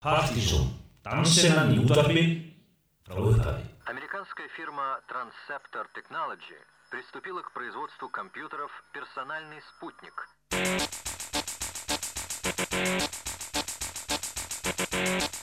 Parkinson. Tanssena Ньютарби. Ройхари. Американская фирма Transceptor Technology приступила к производству компьютеров «Персональный спутник». Thank you.